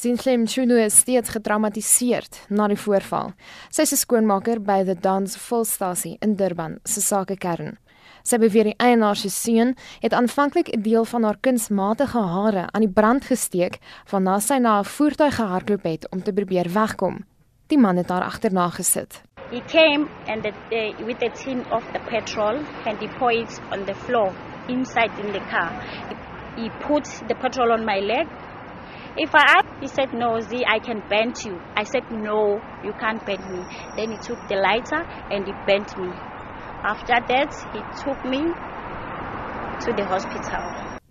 Sintlem Chunu is steeds getraumatiseerd na die voorval. Sy is 'n skoonmaker by the Dance Volstasie in Durban, se sakekern. Sy beweer die eienaar se seun het aanvanklik 'n deel van haar kunsmatige hare aan die brand gesteek waarna sy na 'n voertuig gehardloop het om te probeer wegkom. Die man het haar agterna gesit. He came and the, uh, with a tin of the petrol and he poured it on the floor inside in the car. He put the petrol on my leg If I asked, he said, No, Z, I can bend you. I said, No, you can't bend me. Then he took the lighter and he bent me. After that, he took me to the hospital.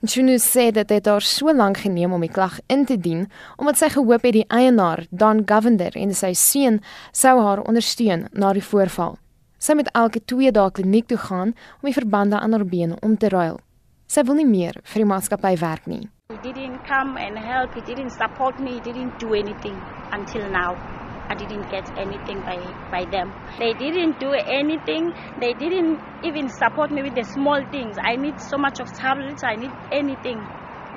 Chunu sê dat dit haar so lank geneem om die klag in te dien omdat sy gehoop het die eienaar, Don Govender en sy seun sou haar ondersteun na die voorval. Sy moet elke 2 dae kliniek toe gaan om die verbande aan haar bene om te ruil. Sy wil nie meer vir die maatskappy werk nie. Didn't come and help. He didn't support me. He didn't do anything until now. I didn't get anything by, by them. They didn't do anything. They didn't even support me with the small things. I need so much of tablets. I need anything.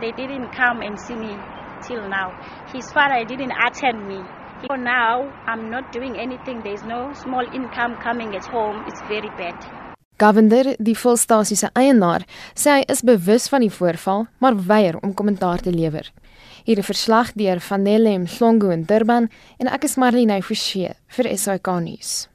They didn't come and see me till now. His father didn't attend me. For now, I'm not doing anything. There's no small income coming at home. It's very bad. Govender, die volstasie se eienaar, sê hy is bewus van die voorval, maar weier om kommentaar te lewer. Hier 'n verslag deur Vanelle Mhlongo in Durban en ek is Marlene Forsie vir SAK nuus.